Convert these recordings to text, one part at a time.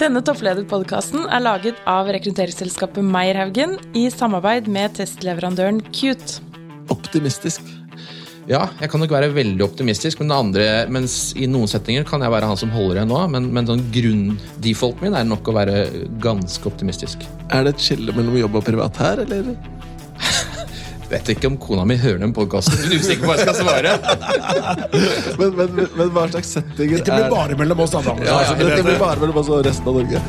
Denne topplederpodkasten er laget av rekrutteringsselskapet Meierhaugen i samarbeid med testleverandøren Cute. Optimistisk. Ja, jeg kan nok være veldig optimistisk, men det andre, mens i noen settinger kan jeg være han som holder igjen nå. Men, men sånn grunndefaulten min er nok å være ganske optimistisk. Er det et skille mellom jobb og privat her, eller? Vet ikke om kona mi hører den podkasten. Hun er usikker på hva jeg skal svare. Men, men, men, men hva slags setting? Dette blir bare mellom oss, da. ja, ja, Dette blir bare mellom oss og resten av Norge.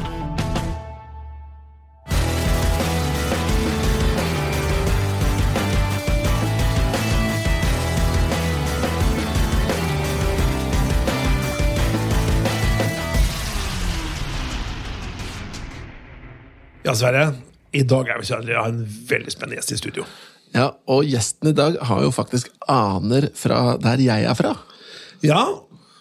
Ja, Sverre. I dag er vi så heldige å ha en veldig spennende gjest i studio. Ja, Og gjesten i dag har jo faktisk aner fra der jeg er fra. Ja,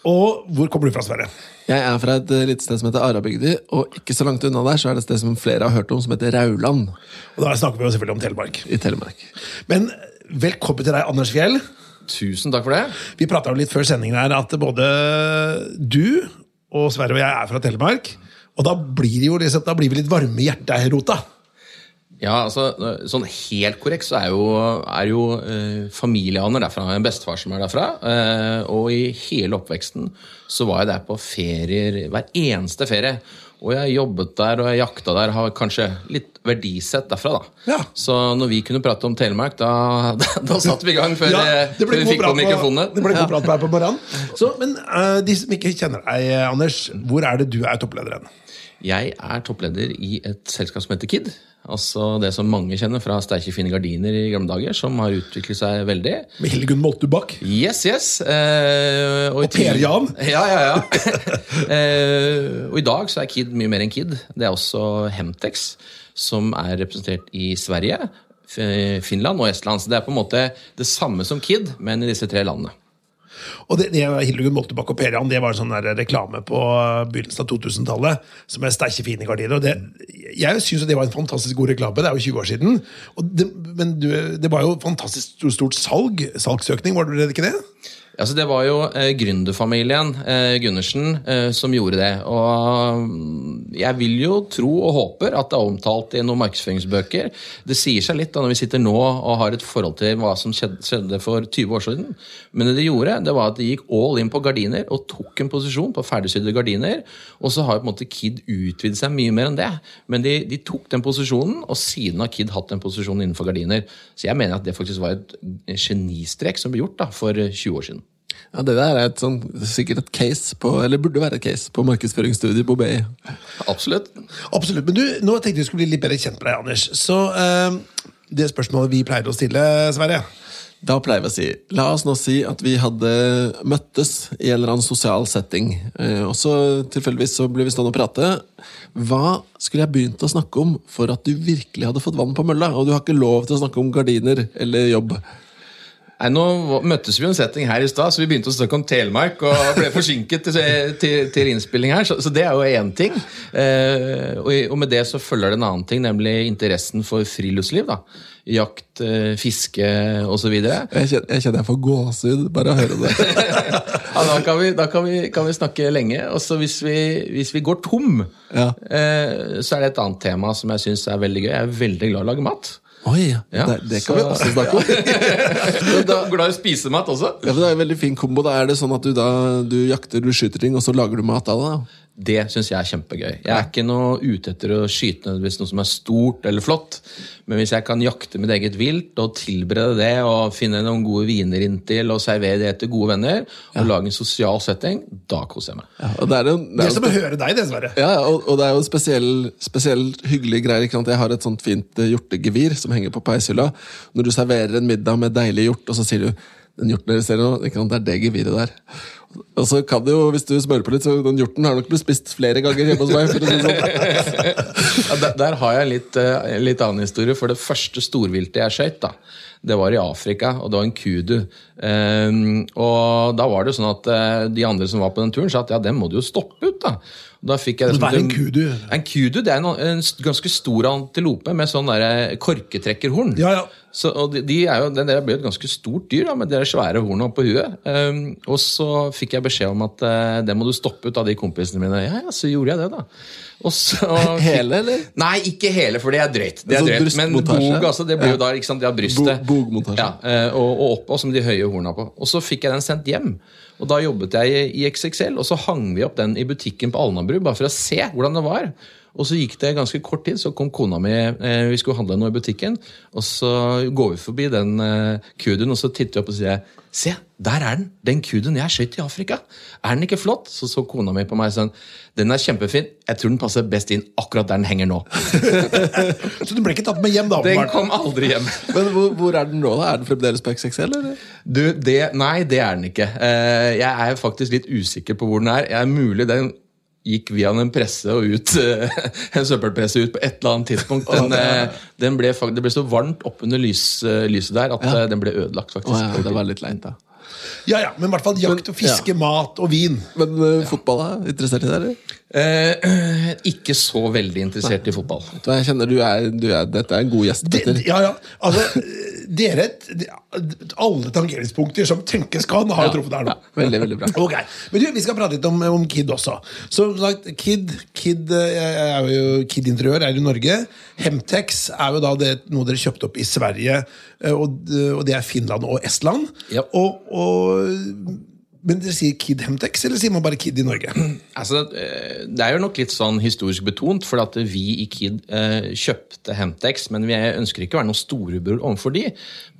og hvor kommer du fra, Sverre? Jeg er fra et eh, lite sted som heter Arabygdi, og ikke så langt unna der så er det et sted som flere har hørt om, som heter Rauland Og Da snakker vi jo selvfølgelig om Telemark. i Telemark. Men velkommen til deg, Anders Fjell. Tusen takk for det. Vi prata litt før sendingen her at både du og Sverre og jeg er fra Telemark. Og da blir, jo liksom, da blir vi litt varme i hjertet rota. Ja, altså, sånn Helt korrekt så er jo, er jo eh, familieaner derfra. En bestefar som er derfra. Eh, og i hele oppveksten så var jeg der på ferier hver eneste ferie. Og jeg jobbet der og jeg jakta der, har kanskje litt verdisett derfra. da. Ja. Så når vi kunne prate om Telemark, da, da, da satte vi i gang før, Ja, eh, før vi fikk på mikrofonene. Det ble god prat på her på morgenen. Så, men uh, de som ikke kjenner deg, eh, Anders, hvor er det du er toppleder hen? Jeg er toppleder i et selskap som heter KID. Altså det som mange kjenner fra Sterke fine gardiner i gamle dager, som har utviklet seg veldig. Med Hildegunn Moltubakk. Yes, yes. Eh, Og og Per Jan. Ja, ja, ja. eh, og i dag så er KID mye mer enn KID. Det er også Hemtex, som er representert i Sverige, Finland og Estland. Så det er på en måte det samme som KID, men i disse tre landene. Og det, det Hildegunn Moltebakk og Per det var sånn der reklame på begynnelsen av 2000-tallet som er sterke, fine gardiner. og det, Jeg syns det var en fantastisk god reklame. Det er jo 20 år siden. Det, men det var jo fantastisk stort salg. Salgsøkning, var det ikke det? Altså, det var jo eh, gründerfamilien eh, Gundersen eh, som gjorde det. Og mm, jeg vil jo tro og håper at det er omtalt i noen markedsføringsbøker. Det sier seg litt da når vi sitter nå og har et forhold til hva som skjedde, for 20 år siden. Men det de gjorde, det var at de gikk all in på gardiner og tok en posisjon på ferdigsydde gardiner. Og så har jo på en måte Kid utvidet seg mye mer enn det. Men de, de tok den posisjonen, og siden har Kid hatt den posisjonen innenfor gardiner. Så jeg mener at det faktisk var et genistrek som ble gjort da, for 20 år siden. Ja, Det der er et sånn, sikkert et case på, eller burde være et case på markedsføringsstudiet på BI. Absolutt. Absolutt. Men du, nå tenkte vi skulle bli litt bedre kjent med deg, Anders. Så eh, det spørsmålet vi pleier å stille, Sverre Da pleier vi å si La oss nå si at vi hadde møttes i en eller annen sosial setting. eh, Og så tilfeldigvis så ble vi stående og prate. Hva skulle jeg begynt å snakke om for at du virkelig hadde fått vann på mølla? Og du har ikke lov til å snakke om gardiner eller jobb. Nei, Nå møttes vi i en setting her i stad, så vi begynte å snakke om Telemark og ble forsinket til, til, til innspilling her, så, så det er jo én ting. Eh, og, og med det så følger det en annen ting, nemlig interessen for friluftsliv. da. Jakt, eh, fiske osv. Ja, Jeg kjenner jeg, kjenner jeg får gåsehud bare av å høre det. da kan vi, da kan vi, kan vi snakke lenge. Og så hvis, vi, hvis vi går tom, Ja. eh, så er det et annet tema som jeg syns er veldig gøy. Jeg er veldig glad i å lage mat. Oi, Ja, det, det kan vi også snakke om. Da, Glad i å spise mat også. ja, men det er en veldig fin kombo. Da er det sånn at du da du jakter, du skyter ting, og så lager du mat av det. da. Det syns jeg er kjempegøy. Jeg er ikke noe ute etter å skyte nødvendigvis noe som er stort eller flott, men hvis jeg kan jakte mitt eget vilt og tilberede det og finne noen gode viner inntil og servere det til gode venner og lage en sosial setting, da koser jeg meg. Ja, og det er jo, det er som å høre deg, dessverre. Ja, ja, og, og det er jo spesiell, spesielt hyggelige greier. Ikke sant? Jeg har et sånt fint eh, hjortegevir som henger på peishylla. Når du serverer en middag med deilig hjort, og så sier du den hjorten dere ser nå, ikke sant? det er det geviret der. Og så kan det jo, hvis du smører på litt, så den hjorten har nok blitt spist flere ganger hjemme hos meg. For å si sånn. Ja, der, der har jeg litt, eh, litt annen historie, for det første storviltet jeg da, det var i Afrika, og det var en kudu. Um, og da var det sånn at eh, de andre som var på den turen, sa at ja, den må du jo stoppe ut, da. Da fikk jeg det Men som hva er en kudu? En kudu det er en, en ganske stor antilope med sånn der korketrekkerhorn. Ja, ja. Så, og de, de er jo, den der ble et ganske stort dyr da, med de svære hornene på huet. Um, og så fikk jeg beskjed om at uh, det må du stoppe ut av de kompisene mine. Ja, ja, så gjorde jeg det, da. Og så, Hele, eller? Nei, ikke hele, for det er drøyt. Det er Sånn drøyt. Men bog, altså, det blir jo da ikke sant, det er brystet. Bog. Ja, og, og, og oppå, som de høye horna på. Og så fikk jeg den sendt hjem. Og da jobbet jeg i, i XXL, og så hang vi opp den i butikken på Alnabru, bare for å se hvordan det var. Og så gikk det ganske kort tid, så kom kona mi eh, Vi skulle handle noe i butikken. Og så går vi forbi den eh, kuden, og så titter vi opp og sier Se, der er den! Den kuden jeg skjøt i Afrika. Er den ikke flott? Så så kona mi på meg sånn Den er kjempefin. Jeg tror den passer best inn akkurat der den henger nå. Så du ble ikke tatt med hjem, da? Den kom aldri hjem. Men hvor, hvor er den nå, da? Er den fremdeles på XXL, eller? Du, det, nei, det er den ikke. Eh, jeg er faktisk litt usikker på hvor den er. Jeg er mulig den gikk via en presse og ut eh, en søppelpresse ut på et eller annet tidspunkt. Den, eh, den ble, det ble så varmt oppunder lys, eh, lyset der at ja. den ble ødelagt, faktisk. Oh, ja, det var litt leint, da. Ja, ja, men i hvert fall jakt og fiske, mat og vin. Men uh, fotball, da? Interessert i det? eller? Eh, ikke så veldig interessert i fotball. Vet du hva, Jeg kjenner du er, du er Dette er en god gjest, Det, ja, ja, altså, dere Alle tangeringspunkter som tenkes kan, har jo truffet her nå. Ja, Veldig, veldig bra. Ok, men du, Vi skal prate litt om, om Kid også. Så Kid, Kid eh, er jo Kid Interiør er i Norge. Hemtex er jo da det, noe dere kjøpte opp i Sverige, eh, og, og det er Finland og Estland. Ja. Og, og, men dere sier Kid Hemtex, eller sier man bare Kid i Norge? Altså, eh, det er jo nok litt sånn historisk betont, for at vi i Kid eh, kjøpte Hemtex, men vi ønsker ikke å være noen storebror overfor de,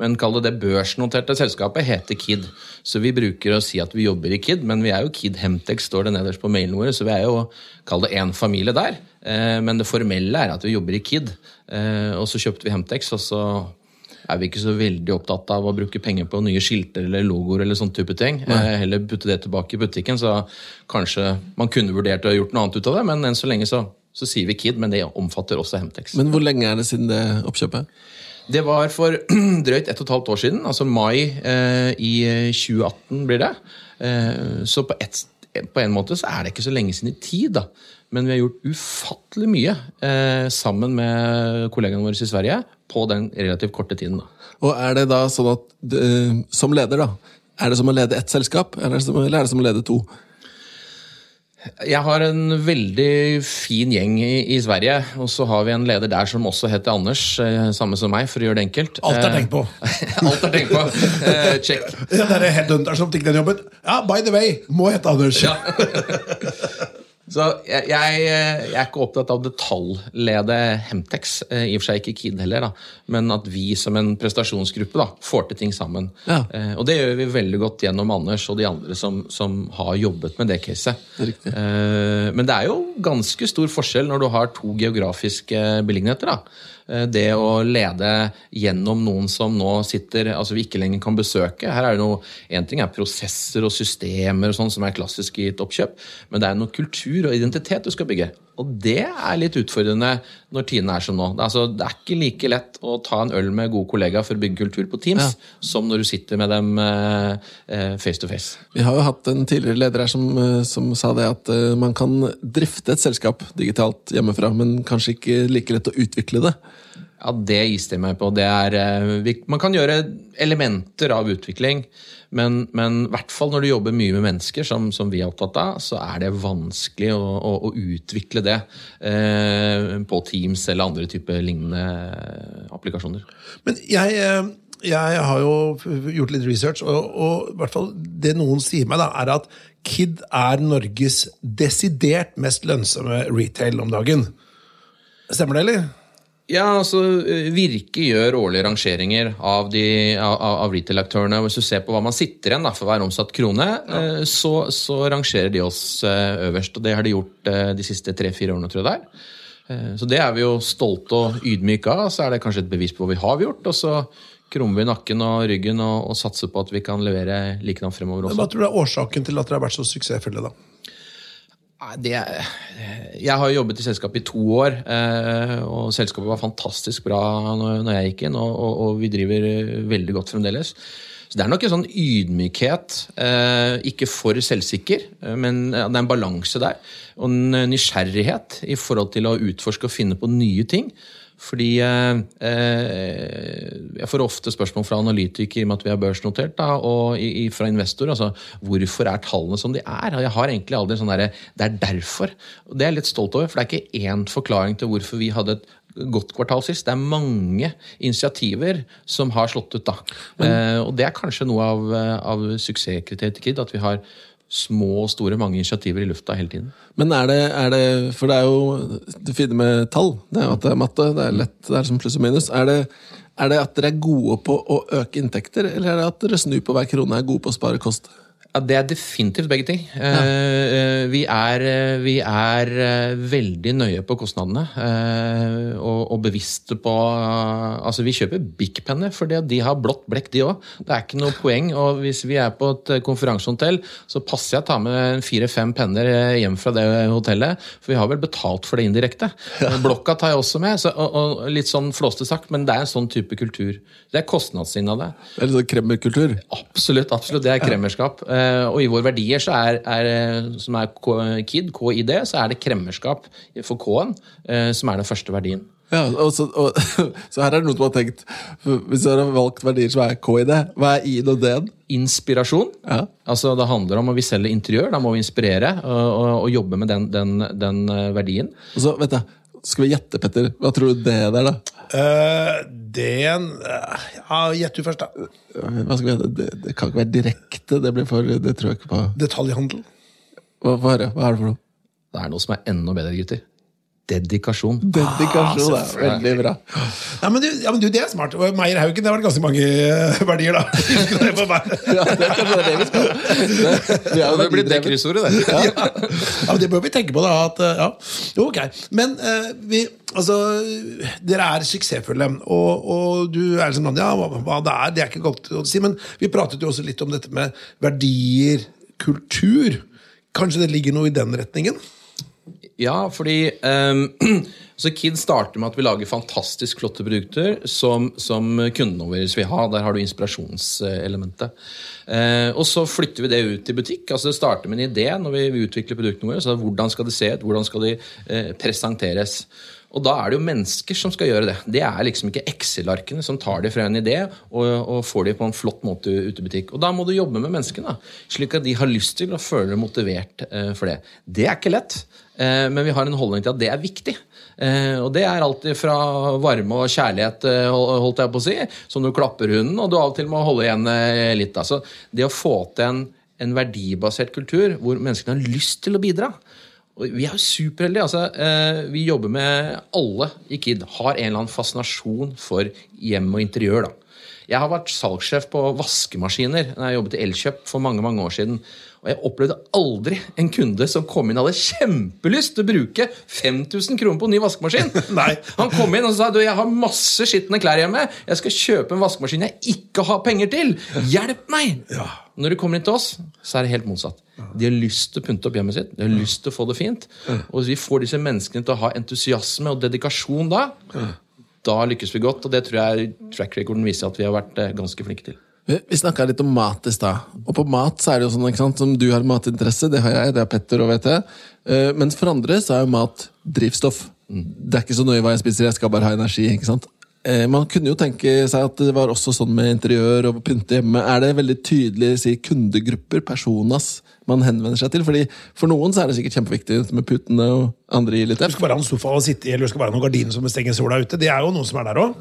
men kall det det børsnoterte selskapet heter Kid. Så vi bruker å si at vi jobber i Kid, men vi er jo Kid Hemtex, står det nederst på mailen vår, så vi er jo, kall det en familie der. Eh, men det formelle er at vi jobber i Kid, eh, og så kjøpte vi Hemtex, og så er vi ikke så veldig opptatt av å bruke penger på nye skilter eller logoer eller sånn type ting. Nei. heller putte det tilbake i butikken, så kanskje man kunne vurdert å gjort noe annet ut av det, men enn så lenge så, så sier vi Kid, men det omfatter også Hemtex. Men hvor lenge er det siden det oppkjøpet? Det var for drøyt ett og et halvt år siden, altså mai eh, i 2018 blir det. Eh, så på, ett- på en måte så er det ikke så lenge siden i tid, da. Men vi har gjort ufattelig mye eh, sammen med kollegaene våre i Sverige på den relativt korte tiden. da. Og er det da sånn at eh, som leder, da Er det som å lede ett selskap, eller er det som, eller er det som å lede to? Jeg har en veldig fin gjeng i, i Sverige, og så har vi en leder der som også heter Anders, eh, samme som meg, for å gjøre det enkelt. Alt er tenkt på. Eh, Alt er tenkt på. Eh, check. Ja, det er headhunter som fikk den jobben. Ja, by the way, må hete Anders. Ja. Så jeg, jeg, jeg er ikke opptatt av å detaljlede Hemtex, eh, i og for seg ikke Kid heller, da, men at vi som en prestasjonsgruppe da, får til ting sammen. Ja. Eh, og det gjør vi veldig godt gjennom Anders og de andre som, som har jobbet med det caset. Det Eh, men det er jo ganske stor forskjell når du har to geografiske beliggenheter. da. Eh, Det å lede gjennom noen som nå sitter altså vi ikke lenger kan besøke. Her er det noe, En ting er prosesser og systemer og sånn som er klassisk i et oppkjøp, men det er noe kultur og identitet du skal bygge. Og det er litt utfordrende når tidene er som nå. Det er, altså, det er ikke like lett å ta en øl med gode kollegaer for å bygge kultur på Teams, som når du sitter med dem eh, eh, face to face. Vi har jo hatt en tidligere leder her som, eh, som sa det at eh, man kan drifte et selskap digitalt hjemmefra, men kanskje ikke like lett å utvikle det. Ja, det gister jeg meg på. Det er, eh, man kan gjøre elementer av utvikling, men, men i hvert fall når du jobber mye med mennesker, som, som vi er opptatt av, så er det vanskelig å, å, å utvikle det eh, på Teams eller andre typer lignende applikasjoner. Men jeg, eh, jeg har jo gjort litt research, og, og i hvert fall det noen sier meg, da, er at Kid er Norges desidert mest lønnsomme retail om dagen. Stemmer det, eller? Ja, altså eh, Virke gjør årlige rangeringer av, de, av, av retail-aktørene. Hvis du ser på hva man sitter igjen da, for hver omsatt krone, ja. så, så rangerer de oss eh, øverst. og Det har de gjort eh, de siste tre-fire årene, tror jeg det er. Eh, Så det er vi jo stolte og ydmyke av. Så er det kanskje et bevis på hva vi har gjort. Og så krummer vi nakken og ryggen og, og satser på at vi kan levere likedan fremover også. Hva tror du er årsaken til at dere har vært så suksessfulle? da? Det, jeg har jobbet i selskapet i to år, eh, og selskapet var fantastisk bra når, jeg gikk inn, og, og, vi driver veldig godt fremdeles. Så det er nok en sånn ydmykhet, eh, ikke for selvsikker, eh, men det er en balanse der. Og en nysgjerrighet i forhold til å utforske og finne på nye ting. Fordi eh, jeg får ofte spørsmål fra analytikere i og med at vi er børsnotert, da, og i, i, fra investor. altså Hvorfor er tallene som de er? Jeg har egentlig aldri sånn derre Det er derfor. Og det er jeg litt stolt over, for det er ikke én forklaring til hvorfor vi hadde et godt kvartal sist. Det er mange initiativer som har slått ut. da. Men, eh, og det er kanskje noe av, av suksesskriteriet til KID, at vi har små og store, mange initiativer i lufta hele tiden. Men er det, er det For det er jo det fine med tall, det er jo at det er matte. Det er lett, det er som pluss og minus. Er det, er det at dere er gode på å øke inntekter, eller er det at dere snur på hver krone er gode på å spare kost? Ja, Det er definitivt begge ting. Ja. Eh, vi, er, eh, vi, er, eh, veldig nøye på kostnadene. Og, og bevisste på Altså, vi kjøper Big Penner, fordi de har blått blekk, de òg. Det er ikke noe poeng. Og hvis vi er på et konferansehotell, så passer jeg å ta med fire-fem penner hjem fra det hotellet. For vi har vel betalt for det indirekte. Ja. Blokka tar jeg også med. Så, og, og, litt sånn flåste sagt, men det er en sånn type kultur. Det er kostnadssiden av det. Det er litt sånn kremmerkultur? Absolutt. absolutt, Det er kremmerskap. Eh, og i våre verdier, så er, er, som er KID, KID, så er det kremmerskap for K-en eh, som er den første verdien. Ja, og så, og, så, her er det noen som har tenkt Hvis dere har valgt verdier som er KID, hva er I-en og D-en? Inspirasjon. Ja. Altså Det handler om at vi selger interiør. Da må vi inspirere og, og, og jobbe med den, den, den, eh, verdien. Og så, vet du, Skal vi gjette, Petter? Hva tror du det er, da? Uh, D-en uh, Ja, gjett du først, da. Hva skal vi gjette? Det, det, kan ikke være direkte. Det blir for, det tror jeg ikke på. Detaljhandel. Hva, hva, er det? hva er det for noe? Det er noe som er enda bedre, gutter. Dedikasjon. Dedikasjon ah, er veldig bra. Ja, men, du, ja, men du, det er smart. Meyer Haugen, det var ganske mange eh, verdier, da. ja, det er kanskje det vi skal. Det, vi det blir det kryssordet, det. Ja. ja. men det bør vi tenke på, da. At, ja. Jo, ok. Men uh, vi Altså, dere er suksessfulle, og, og du er liksom Ja, hva, hva det er, det er ikke godt å si, men vi pratet jo også litt om dette med verdier, kultur. Kanskje det ligger noe i den retningen? Ja, fordi um, så Kid starter med at vi lager fantastisk flotte produkter som, som kundene våre vil ha. Der har du inspirasjonselementet. Uh, og så flytter vi det ut i butikk. altså Det starter med en idé når vi utvikler produktene våre. så Hvordan skal det se ut? Hvordan skal de uh, presenteres? Og da er det jo mennesker som skal gjøre det. Det er liksom ikke Excel-arkene som tar det fra en idé og, og, får det på en flott måte ut i butikk. Og da må du jobbe med menneskene, slik at de har lyst til å føle motivert uh, for det. Det er ikke lett. Eh, men vi har en holdning til at det er viktig. Eh, og det er alltid fra varme og kjærlighet, eh, holdt jeg på å si, som du klapper hunden, og du av og til må holde igjen litt. Altså, det å få til en, en verdibasert kultur hvor menneskene har lyst til å bidra. Vi er jo superheldige. Altså, vi jobber med alle i KID. Har en eller annen fascinasjon for hjem og interiør. da. Jeg har vært salgssjef på vaskemaskiner da jeg jobbet i Elkjøp for mange mange år siden. Og jeg opplevde aldri en kunde som kom inn og hadde kjempelyst til å bruke 5000 kroner på en ny vaskemaskin. Nei. Han kom inn og sa du, jeg har masse skitne klær hjemme. Jeg skal kjøpe en vaskemaskin jeg ikke har penger til. Hjelp meg! Ja. Når de kommer inn til oss, så er det helt motsatt. De har lyst til å pynte opp hjemmet sitt. De har lyst til å få det fint. Og vi får disse menneskene til å ha entusiasme og dedikasjon da. Da lykkes vi godt, og det tror jeg track recorden viser at vi har vært eh, ganske flinke til. Vi snakka litt om mat i stad. Og på mat så er det jo sånn, ikke sant, som du har matinteresse, det har jeg, det har Petter og vet jeg. Uh, mens for andre så er jo mat drivstoff. Mm. Det er ikke så nøye hva jeg spiser, jeg skal bare ha energi. ikke sant? Uh, man kunne jo tenke seg at det var også sånn med interiør og pynte hjemme. Er det veldig tydelig si, kundegrupper, personas, man henvender seg til? Fordi For noen så er det sikkert kjempeviktig med putene og andre gir litt Du skal bare ha en sofa å sitte i, eller du skal bare ha noen gardiner som stenger sola ute. Det er jo noen som er der òg.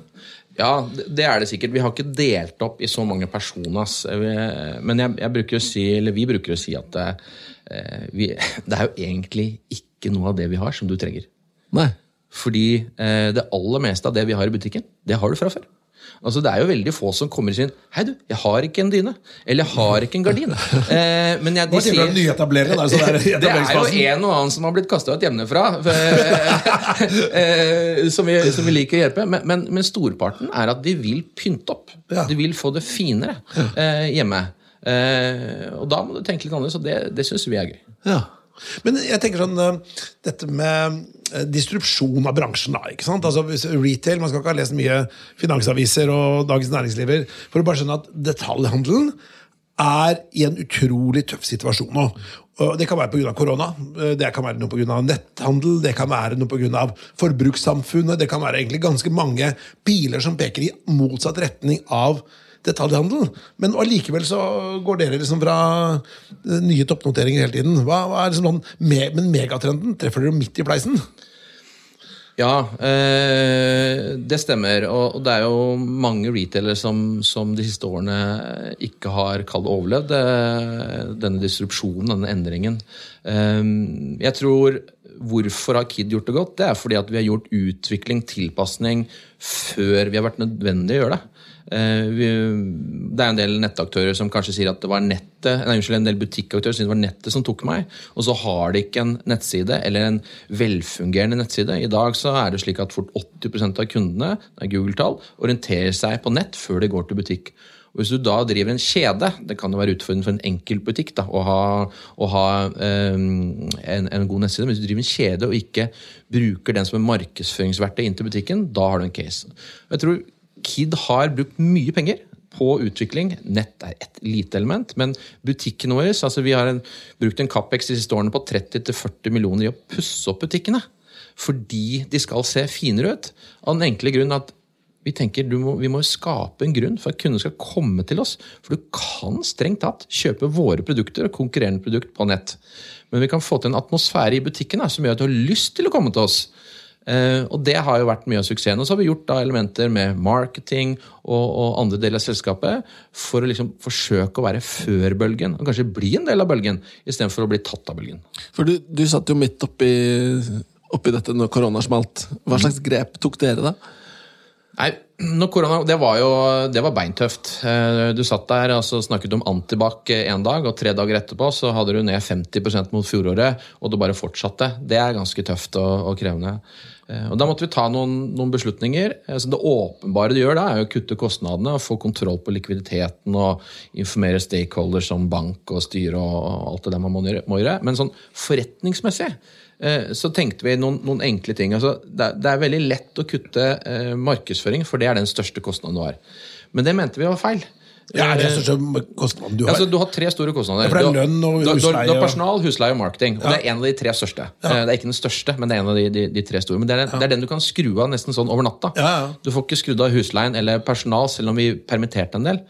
Ja, det er det sikkert. Vi har ikke delt opp i så mange personas. Men jeg, jeg bruker si, eller vi bruker å si at det, eh, vi, det er jo egentlig ikke noe av det vi har, som du trenger. Nei. Fordi eh, det aller meste av det vi har i butikken, det har du fra før. Altså, Det er jo veldig få som kommer og sier 'Hei, du, jeg har ikke en dyne'. Eller 'jeg har ikke en gardin'. Eh, men jeg, de sier, nyetablerere, der, det, det er jo en og annen som har blitt kasta ut hjemmefra, eh, som, vi, som, vi, liker å hjelpe. Men, men, men, storparten er at de vil pynte opp. De vil få det finere eh, hjemme. Eh, og da må du tenke litt annerledes, og det, det syns vi er gøy. Ja. Men jeg tenker sånn eh, Dette med eh, distribusjon av bransjen. da, ikke sant? Altså Retail, Man skal ikke ha lest mye finansaviser og Dagens Næringsliver for å bare skjønne at detaljhandelen er i en utrolig tøff situasjon nå. Det kan være pga. korona, eh, det kan være noe pga. netthandel, det kan være noe pga. forbrukssamfunnet. Det kan være egentlig ganske mange biler som peker i motsatt retning av detaljhandel. Men allikevel så går dere liksom fra eh, nye toppnoteringer hele tiden. Hva, hva er liksom noen, me- Men megatrenden, treffer dere midt i pleisen? Ja, eh, det stemmer. Og, det er jo mange retailere som, som de siste årene ikke har kalt overlevd eh, denne disrupsjonen, denne endringen. Jeg tror Hvorfor har Kid gjort det godt? Det er fordi at vi har gjort utvikling, tilpasning, før vi har vært nødvendig å gjøre det. Eh, det er en del nettaktører som kanskje sier at det var nettet nei, unnskyld, en del butikkaktører sier det var nettet som tok meg, og så har de ikke en nettside eller en velfungerende nettside. I dag så er det slik at fort 80% av kundene det er Google-tall, orienterer seg på nett før de går til butikk. Og Hvis du da driver en kjede, det kan jo være utfordrende for en enkeltbutikk da, å ha, å ha um, en, en god nettside, men hvis du driver en kjede og ikke bruker den som en markedsføringsverktøy inn til butikken, da har du en case. Jeg tror Kid har brukt mye penger på utvikling. Nett er et lite element, men butikkene våre altså Vi har en, brukt en Capex de siste årene på 30-40 millioner i å pusse opp butikkene. Fordi de skal se finere ut. Av den enkle grunn at vi tenker må, vi må skape en grunn for at kunden skal komme til oss. For du kan strengt tatt kjøpe våre produkter og konkurrerende produkt på nett. Men vi kan få til en atmosfære i butikken som gjør at du har lyst til å komme til oss. Eh, og det har jo vært mye av suksessen. Og så har vi gjort da elementer med marketing og, og andre deler av selskapet for å liksom forsøke å være før bølgen, og kanskje bli en del av bølgen, istedenfor å bli tatt av bølgen. For du, du satt jo midt oppi, oppi dette når korona smalt. Hva slags grep tok dere da? Nei, korona, Det var jo det var beintøft. Eh, Du satt der og altså, snakket om antibac en dag, og tre dager etterpå så hadde du ned 50% mot fjoråret, og du bare fortsatte. Det er ganske tøft og, og krevende. Eh, Og Da måtte vi ta noen, noen beslutninger. Eh, Så Det åpenbare du gjør da, er å kutte kostnadene og få kontroll på likviditeten og informere stakeholders som bank og styre og alt det der man må gjøre. Men sånn forretningsmessig eh, så tenkte vi noen, noen enkle ting. Altså, det, det er veldig lett å kutte markedsføring, for det er den største kostnaden du har. Men det mente vi var feil. Ja, det er største kostnaden du har? altså, du har tre store kostnader. Ja, for det er lønn og har- Du har, du har personal, husleie og marketing. Og Ja. Det er en av de tre største. Ja. Det er ikke den største, men det er en av de, de, de tre store. Men det er, det er den du kan skru av nesten sånn over natta. Ja, ja. Du får ikke skrudd av husleien eller personal, selv om vi permitterte en del.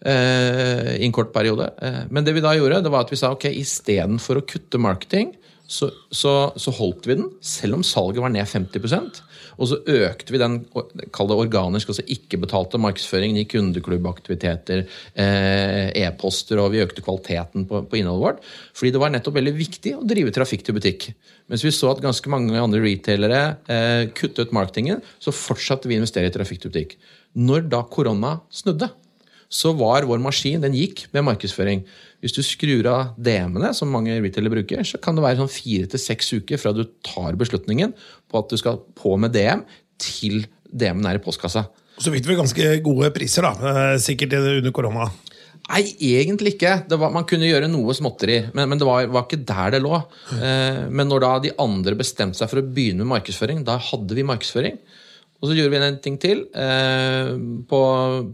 Uh, I en kort periode. Uh, Men det vi da gjorde, det var at vi sa ok, istedenfor å kutte marketing, så, så, så holdt vi den, selv om salget var ned 50 Og så økte vi den kall det organisk, altså ikke-betalte markedsføringen i kundeklubbaktiviteter, eh, e-poster, og vi økte kvaliteten på, på innholdet vårt. Fordi det var nettopp veldig viktig å drive trafikk til butikk. Mens vi så at ganske mange andre retailere eh, kuttet marketingen, så fortsatte vi å investere i trafikk til butikk. Når da korona snudde, så var vår maskin den gikk med markedsføring. Hvis du skrur av DM-ene, som mange retailer bruker, så kan det være sånn fire til seks uker fra du tar beslutningen på at du skal på med DM, til DM-en er i postkassa. Så fikk vi ganske gode priser, da. eh, Sikkert under korona. Nei, egentlig ikke. Det var, man kunne gjøre noe småtteri, men, men det var, var ikke der det lå. Eh, men når da de andre bestemte seg for å begynne med markedsføring, da hadde vi markedsføring. Og så gjorde vi en ting til eh, på,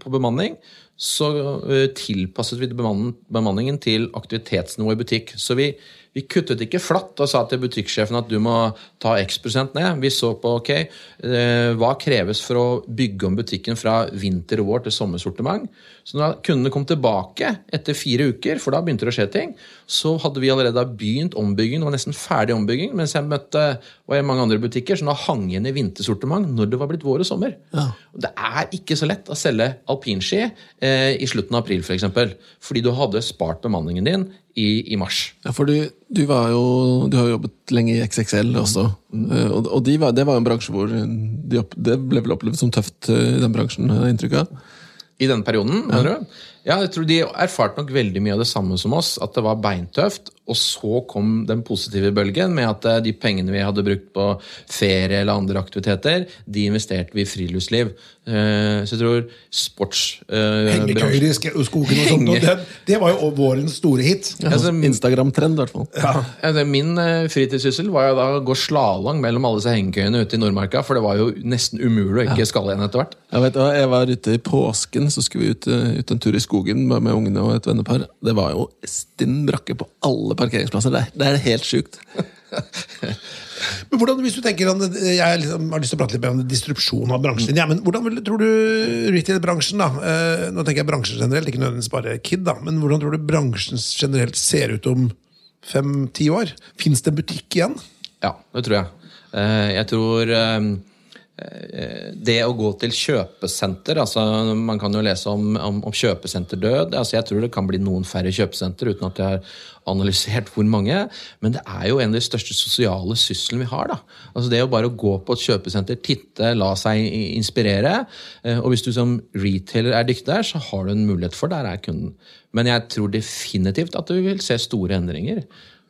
på bemanning. Så eh, tilpasset vi bemanningen til aktivitetsnivå i butikk. Så vi, vi kuttet ikke flatt og sa til butikksjefen at du må ta x prosent ned. Vi så på ok, eh, hva kreves for å bygge om butikken fra vinter og vår til sommersortiment. Så da kundene kom tilbake etter fire uker, for da begynte det å skje ting, så hadde vi allerede begynt ombygging. Det var nesten ferdig ombygging, mens jeg møtte var i mange andre butikker som da hang igjen i vintersortiment når det var blitt vår og sommer. Ja. Det er ikke så lett å selge alpinski eh, i slutten av april, f.eks. For fordi du hadde spart bemanningen din i, i mars. Ja, for du, du var jo Du har jobbet lenge i XXL også. Mm. Og, og de var, det var jo en bransje hvor de opp, det ble vel opplevd som tøft eh, i den bransjen, har jeg inntrykk av. I denne perioden, mener du? Ja, jeg tror De erfarte nok veldig mye av det samme som oss, at det var beintøft. Og så kom den positive bølgen med at eh, de pengene vi hadde brukt på ferie eller andre aktiviteter, de investerte vi i friluftsliv. Eh, Så jeg tror sports... eh, Hengekøyer i sk- skogen og sånt. Og det, det var jo vårens store hit. Altså, Instagram-trend, i hvert fall. Ja, det- Min eh, fritidssyssel var jo da å gå slalåm mellom alle disse hengekøyene ute i Nordmarka, for det var jo nesten umulig å ikke skalle igjen etter hvert. Jeg vet jeg var ute i påsken, så skulle vi ut, eh, ut en tur i skogen med, med ungene og et vennepar. Det var jo stinn brakke på alle parkeringsplasser der. Det er helt sjukt. Men hvordan, hvis du tenker at Jeg liksom har lyst til å prate litt om distrupsjon av bransjen din. Ja, men hvordan vil, tror du retail-bransjen, da eh, Nå tenker jeg bransjen generelt, ikke nødvendigvis bare Kid, da, men hvordan tror du bransjen generelt ser ut om fem-ti år? Fins det butikk igjen? Ja, det tror jeg. Eh, Jeg tror eh, eh, det å gå til kjøpesenter altså Man kan jo lese om, om, om kjøpesenterdød. Altså jeg tror det kan bli noen færre kjøpesenter, uten at jeg har analysert hvor mange. Men det er jo en av de største sosiale syslene vi har. da. Altså Det å bare gå på et kjøpesenter, titte, la seg inspirere. eh, Og hvis du som retailer er dyktig der, så har du en mulighet for der er kunden. Men jeg tror definitivt at du vil se store endringer.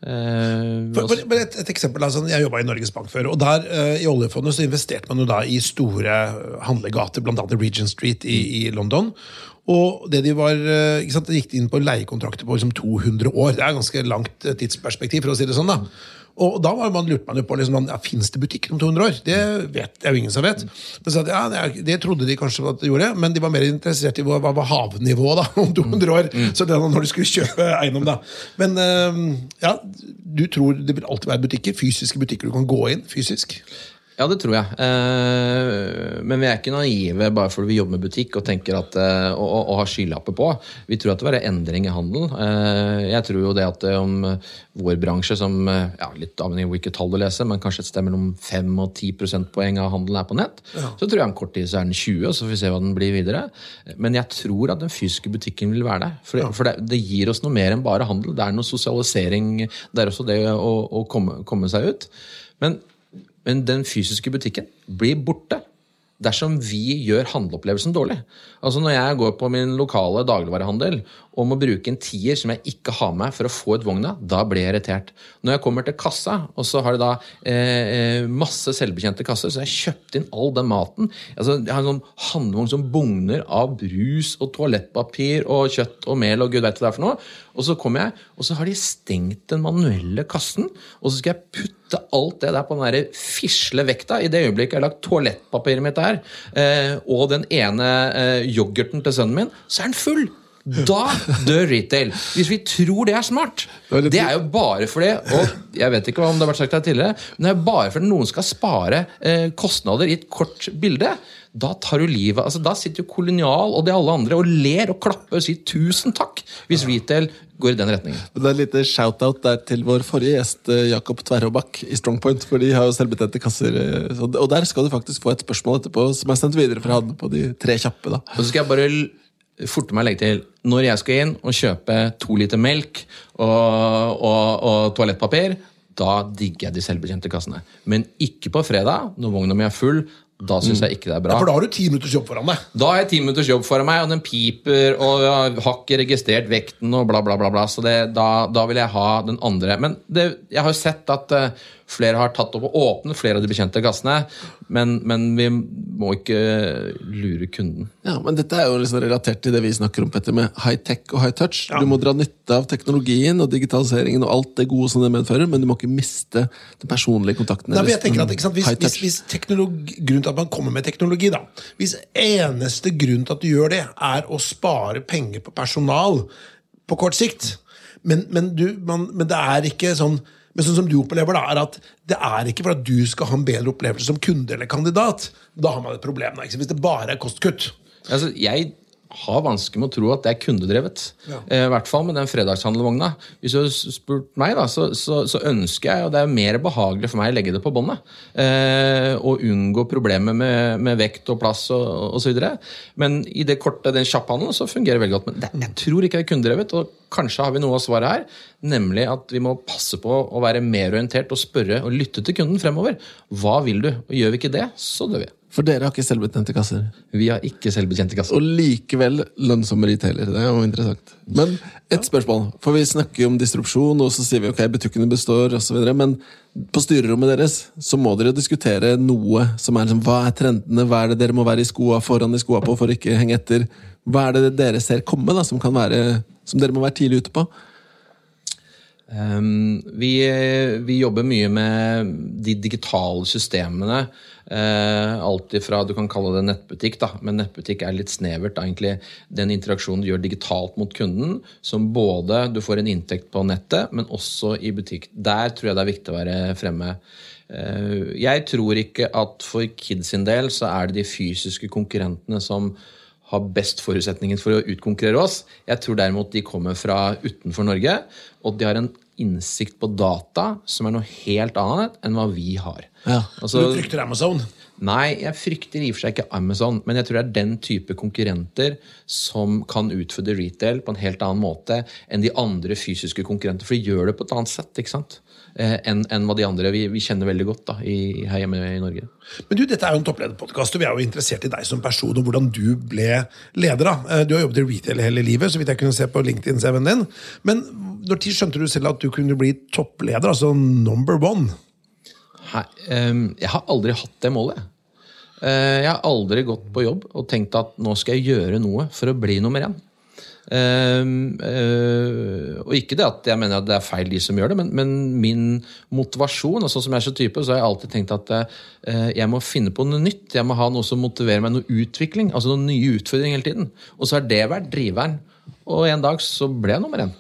Eh, For, for, for et, et eksempel, altså, Jeg jobba i Norges Bank før, og der eh, i oljefondet så investerte man jo da i store eh, handlegater, bl.a. Regent Street i, i London. Og det de var, eh, ikke sant, De gikk inn på leiekontrakter på liksom 200 år. Det er et ganske langt tidsperspektiv. for å si det sånn da. Og da var man, lurte man jo på liksom, ja, fins det butikker om 200 år. Det vet det er jo ingen som vet. Men så, ja, det, trodde de kanskje at de gjorde, men de var mer interessert i hva, var havnivået da, om 200 år. Så det når de skulle kjøpe eiendom. da. Men eh, ja, du tror det vil alltid være butikker, fysiske butikker du kan gå inn fysisk? Ja, det tror jeg. Eh, men vi er ikke naive bare fordi vi jobber med butikk og at, eh, og, og, har skylapper på. Vi tror at det vil være endring i handelen. Eh, jeg tror jo det at eh, om vår bransje, som ja, litt avhengig av hvilket tall du leser, men kanskje et sted mellom 5 og 10 prosentpoeng av handelen er på nett, så tror jeg om kort tid så er den 20, og så får vi se hva den blir videre. Men jeg tror at den fysiske butikken vil være der. For, for det, det gir oss noe mer enn bare handel. Det er noe sosialisering. Det er også det å, å komme, komme seg ut. Men men den fysiske butikken blir borte dersom vi gjør handleopplevelsen dårlig. Altså Når jeg går på min lokale dagligvarehandel og må bruke en tier som jeg ikke har med for å få ut vogna, da blir jeg irritert. Når jeg kommer til kassa, og så har de da eh, eh, masse selvbetjente kasser, så har jeg kjøpt inn all den maten. Altså, jeg har en sånn handvogn som bugner av brus og toalettpapir og kjøtt og mel og gud vet hva det er for noe. Og så kommer jeg, og så har de stengt den manuelle kassen, og så skal jeg putte alt det der på den der fisle vekta. I det øyeblikket jeg har lagt toalettpapiret mitt der, eh, og den ene eh, yoghurten til sønnen min, så er den full! Da dør retail. Hvis vi tror det er smart. Det er jo bare fordi Og jeg vet ikke om det har vært sagt her tidligere, men det er bare fordi noen skal spare eh, kostnader i et kort bilde. Da tar du livet altså Da sitter jo Kolonial og de alle andre og ler og klapper og sier tusen takk hvis retail går i den retningen. Det er en liten shout-out der til vår forrige gjest, eh, Jakob Tverråbakk i Strongpoint. For de har jo selvbetjente kasser. eh, Og der skal du faktisk få et spørsmål etterpå som er sendt videre fra han på de tre kjappe. da. Og så skal jeg bare forte meg legge til Når jeg skal inn og kjøpe to liter melk og, og, og toalettpapir, da digger jeg de selvbetjente kassene. Men ikke på fredag, når vogna mi er full. Da syns jeg ikke det er bra. Ja, for da har du ti minutters jobb foran deg. Da har jeg ti minutters jobb foran meg, og den piper, og jeg har ikke registrert vekten, og bla, bla, bla. bla. Så det, da, da vil jeg ha den andre. Men det, jeg har jo sett at eh, flere har tatt opp og åpnet flere av de bekjente kassene, men, men vi må ikke lure kunden. Ja, men Dette er jo liksom relatert til det vi snakker om Petter, med high tech og high touch. Du må dra nytte av teknologien og digitaliseringen og alt det gode som det medfører, men du må ikke miste den personlige kontakten. Nei, men jeg tenker at ikke sant, hvis, hvis, hvis teknologi, Grunnen til at man kommer med teknologi, da Hvis eneste grunn til at du gjør det, er å spare penger på personal på kort sikt Men, men, du, man, men det er ikke sånn men sånn som du opplever da, er at Det er ikke for at du skal ha en bedre opplevelse som kunde eller kandidat. Da har man et problem. Da? Hvis det bare er kostkutt. Altså, jeg har vanskelig med å tro at det er kundedrevet. Ja. Eh, I hvert fall med den fredagshandelvogna. Hvis du har spurt meg, da, så, så, så ønsker jeg, og det er mer behagelig for meg å legge det på båndet, eh, og unngå problemer med, med vekt og plass og, osv. Men i det korte, den kjapphandelen så fungerer det veldig godt. Men det, jeg tror ikke det er kundedrevet, og kanskje har vi noe av svaret her. Nemlig at vi må passe på å være mer orientert og spørre og lytte til kunden fremover. Hva vil du? Og gjør vi ikke det, så dør vi. For dere har ikke selvbetjente kasser. Vi har ikke selvbetjente kasser. Og likevel lønnsomme retailer. Det er jo interessant. Men et spørsmål. For vi snakker jo om distrupsjon, og så sier vi ok, butikkene består osv. Men på styrerommet deres så må dere diskutere noe som er liksom Hva er trendene? Hva er det dere må være i skoa foran i skoa på for å ikke henge etter? Hva er det dere ser komme, da, som, kan være, som dere må være tidlig ute på? Um, vi, vi, jobber mye med de digitale systemene. Uh, alt ifra du kan kalle det nettbutikk, da, men nettbutikk er litt snevert. Egentlig Den interaksjonen du gjør digitalt mot kunden, som både du får en inntekt på nettet, men også i butikk. Der tror jeg det er viktig å være fremme. Eh, jeg tror ikke at for Kids sin del så er det de fysiske konkurrentene som har best forutsetninger for å utkonkurrere oss. Jeg tror derimot de kommer fra utenfor Norge, og de har en innsikt på data som er noe helt annet enn hva vi har. Ja. Altså, du frykter Amazon? Nei, jeg frykter i og for seg ikke Amazon. Men jeg tror det er den type konkurrenter som kan utfordre retail på en helt annen måte enn de andre fysiske konkurrenter. For de gjør det på et annet sett. ikke sant? Eh, enn en hva de andre vi, vi, kjenner veldig godt da, i, her hjemme i Norge. Men du, Dette er jo en topplederpodkast, og vi er jo interessert i deg som person og hvordan du ble leder. da. Eh, du har jobbet i retail hele livet, så vidt jeg kunne se på LinkedIn-CV-en din. Men når tid skjønte du selv at du kunne bli toppleder, altså number one? Um, jeg har aldri hatt det målet. Uh, jeg har aldri gått på jobb og tenkt at nå skal jeg gjøre noe for å bli nummer én. Uh, uh, og ikke det at jeg mener at det er feil de som gjør det, men, men min motivasjon og sånn som jeg er så type, så har jeg alltid tenkt at uh, jeg må finne på noe nytt. Jeg må ha noe som motiverer meg, noe utvikling. Altså noen nye utfordringer hele tiden. Og så har det vært driveren. Og en dag så ble jeg nummer én.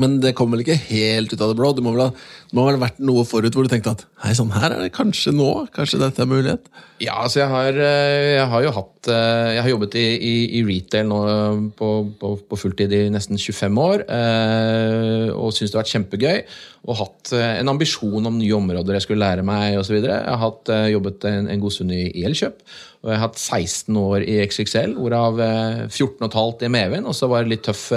Men det kom vel ikke helt ut av det blå? Du må vel ha, må vel ha vært noe forut hvor du tenkte at hei, sånn her er det kanskje nå? Kanskje dette er mulighet? Ja, altså jeg har, eh, jeg har jo hatt eh, Jeg har jobbet i, i, i retail nå på, på, på, fulltid i nesten 25 år. Eh, og syns det har vært kjempegøy. Og hatt en ambisjon om nye områder jeg skulle lære meg osv. Jeg har hatt, jobbet en, en god stund i Elkjøp. Og jeg har hatt 16 år i XXL, hvorav 14 15 i Medvind. Og så var det litt tøff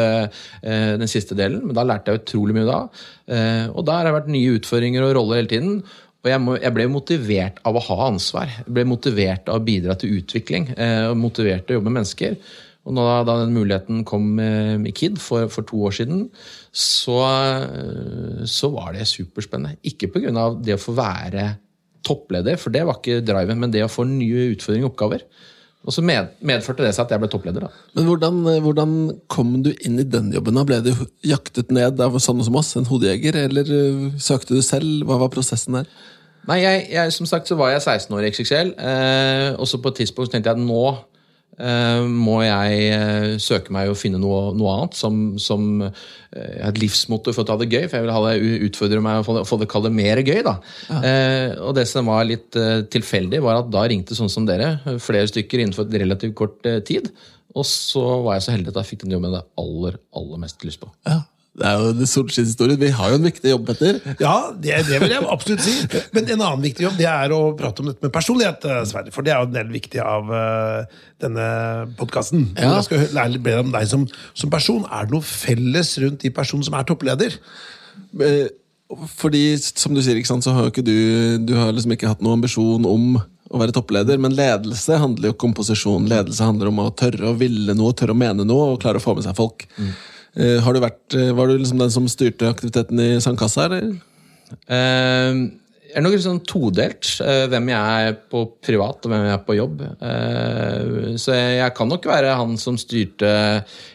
den siste delen, men da lærte jeg utrolig mye da. Og der har det vært nye utfordringer og roller hele tiden. Og jeg, jeg, ble motivert av å ha ansvar. Jeg ble motivert av å bidra til utvikling. og motivert til å jobbe med mennesker. Og da, da den muligheten kom i KID for, for to år siden, så, så, var det superspennende. Ikke pga. det å få være toppleder, for det var ikke driven, men det å få nye utfordringer og oppgaver. Og så med, medførte det seg at jeg ble toppleder. da. Men hvordan, hvordan, kom du inn i den jobben? da? Ble du jaktet ned av sånne som oss, en hodejeger, eller uh, søkte du selv? Hva var prosessen der? Nei, jeg, jeg, Som sagt så var jeg 16 år i XXL, eh, og så på et tidspunkt tenkte jeg at nå må jeg uh, søke meg og finne noe, noe annet som, som uh, et livsmotto for å ta det gøy. For jeg vil ha det utfordre meg å få det, få det, det mer gøy. da. Ja. og det som var litt tilfeldig, var at da ringte sånn som dere, flere stykker innenfor et relativt kort tid. Og så var jeg så heldig at jeg fikk den jobben jeg hadde aller, aller mest lyst på. Ja. Det er jo solskinnshistorien. Vi har jo en viktig jobb, Petter. Ja, det, det, vil jeg absolutt si. Men en annen viktig jobb det er å prate om dette med personlighet. Eh, Sverre, For det er jo en del viktig av uh, denne podkasten. Ja. Jeg skal lære litt mer om deg som, som, person. Er det noe felles rundt de personene som er toppleder? Eh, fordi, som du sier, sant, så har jo ikke du Du har liksom ikke hatt noen ambisjon om å være toppleder, men ledelse handler jo ikke om posisjon. Ledelse handler om å tørre å ville noe, tørre å mene noe og klare å få med seg folk. Mm. Eh, har du vært, eh, var du liksom den som styrte aktiviteten i Sandkassa, eller? Uh, er nok sånn todelt, hvem jeg er på privat og hvem jeg er på jobb. Så jeg kan nok være han som styrte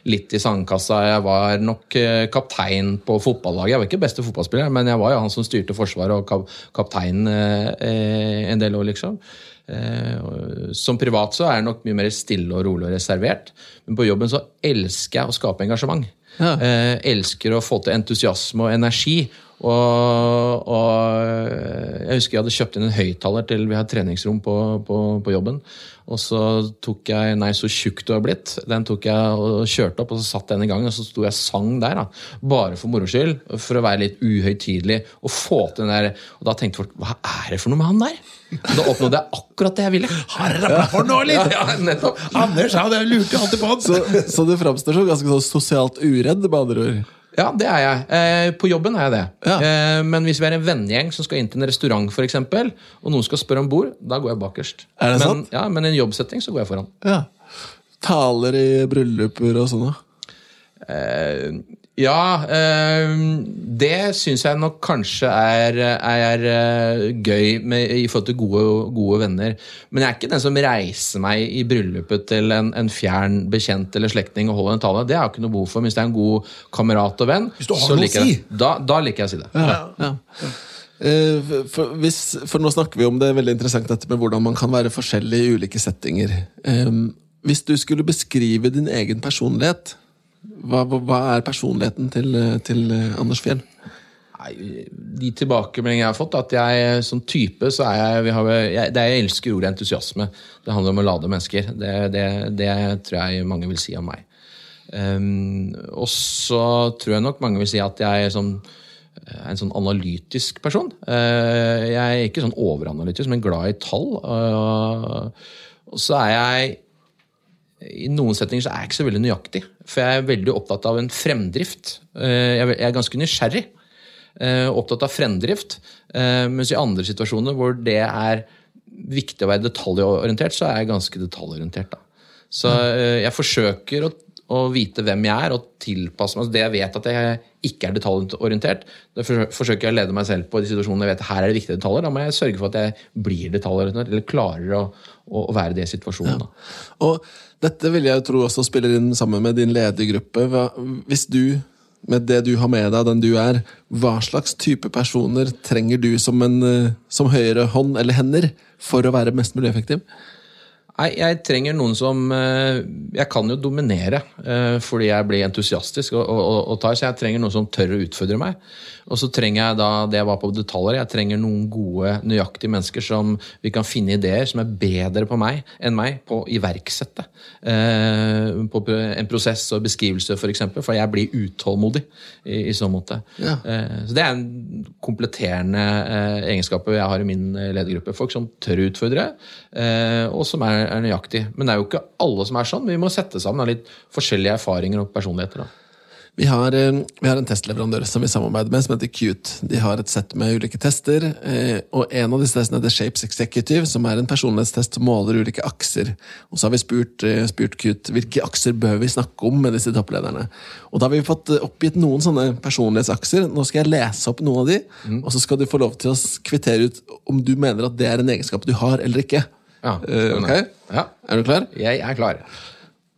litt i sandkassa. Jeg var nok kaptein på fotballaget. Jeg var ikke beste fotballspiller, men jeg var jo han som styrte Forsvaret og kapteinen kaptein en del år, liksom. Som privat så er jeg nok mye mer stille og rolig og reservert. Men på jobben så elsker jeg å skape engasjement. Ja. Eh, elsker å få til entusiasme og energi. Og, og, jeg husker jeg hadde kjøpt inn en høyttaler til vi har treningsrom på, på, på, jobben. Og så tok jeg Nei, så tjukk du har blitt. Den tok jeg og kjørte opp, og så satt den i gang. Og så sto jeg sang der, da. Bare for moro skyld. For å være litt uhøytidelig. Og få til den der Og da tenkte folk hva er det for noe med han der? Da oppnådde jeg akkurat det jeg ville. Harra for nå, litt! Ja, ja, nettopp. Anders ja, det lurte alltid på han. Så, så du framstår som ganske sånn sosialt uredd, med andre ord? Ja, det er jeg. Eh, på jobben er jeg det. Ja. Eh, men hvis vi er en vennegjeng som skal inn til en restaurant, for eksempel, og noen skal spørre om bord, da går jeg bakerst. Er det men, sant? Ja, men i en jobbsetting så går jeg foran. Ja. Taler i brylluper og sånn, da? Ja, eh, det syns jeg nok kanskje er, er eh, gøy med, i forhold til gode, gode venner. Men jeg er ikke den som reiser meg i bryllupet til en, en fjern bekjent eller slektning og holder en tale. Det har jeg ikke noe behov for. Hvis det er en god kamerat og venn, liker jeg si. Da, da liker jeg å si det. Ja. Ja. For, hvis, for nå snakker vi om det veldig interessant dette med hvordan man kan være forskjellig i ulike settinger. Eh, Hvis du skulle beskrive din egen personlighet, hva, hva- er personligheten til, eh, til eh, Anders Fjell? Nei, de tilbakemeldingene jeg har fått, at jeg som type så er jeg, har, jeg, det jeg elsker ordet entusiasme. Det handler om å lade mennesker. Det, det, det tror jeg mange vil si om meg. Um, og så tror jeg nok mange vil si at jeg er sånn, er en sånn analytisk person. Uh, jeg er ikke sånn overanalytisk, men glad i tall. Uh, og så er jeg i noen settinger så er jeg ikke så veldig nøyaktig. For jeg er veldig opptatt av en fremdrift. Eh, Jeg er- ganske nysgjerrig. eh, Opptatt av fremdrift. eh, Mens i andre situasjoner hvor det er viktig å være detaljorientert, så er jeg ganske detaljorientert. da. Så jeg forsøker å, å vite hvem jeg er, og tilpasse meg. Det jeg vet at jeg ikke er detaljorientert, det forsøker jeg å lede meg selv på de situasjonene jeg vet her er det viktige detaljer. Da må jeg sørge for at jeg blir detaljorientert, eller klarer å, å være det i situasjonen. da. Og dette vil jeg tro også spiller inn sammen med din ledergruppe. Hvis du, med det du har med deg, den du er, hva slags type personer trenger du som, en, eh, som høyre hånd eller hender for å være mest mulig effektiv? Nei, jeg trenger noen som eh, Jeg kan jo dominere eh, fordi jeg blir entusiastisk og, og, og tar, så jeg trenger noen som tør å utfordre meg. Og så trenger jeg da det jeg var på detaljer, jeg trenger noen gode, nøyaktige mennesker som vi kan finne ideer som er bedre på meg enn meg på å iverksette. Eh, på en prosess og beskrivelse, f.eks., for, eksempel, for jeg blir utålmodig i, i så måte. Ja. Så det er en kompletterende egenskap jeg har i min ledergruppe. Folk som tør å utfordre, og som er, er nøyaktig. Men det er jo ikke alle som er sånn. Vi må sette sammen litt forskjellige erfaringer og personligheter. da. Vi har, eh, vi har en testleverandør som vi samarbeider med, som heter Qt. De har et sett med ulike tester, eh, og en av disse testene heter Shapes Executive, som er en personlighetstest som måler ulike akser. Og så har vi spurt, eh, spurt Qt hvilke akser bør vi snakke om med disse topplederne. Og da har vi fått oppgitt noen sånne personlighetsakser. Nå skal jeg lese opp noen av de, og så skal du få lov til å kvittere ut om du mener at det er en egenskap du har eller ikke. Ja, Eh, ok? ja. Er du klar? Jeg er klar.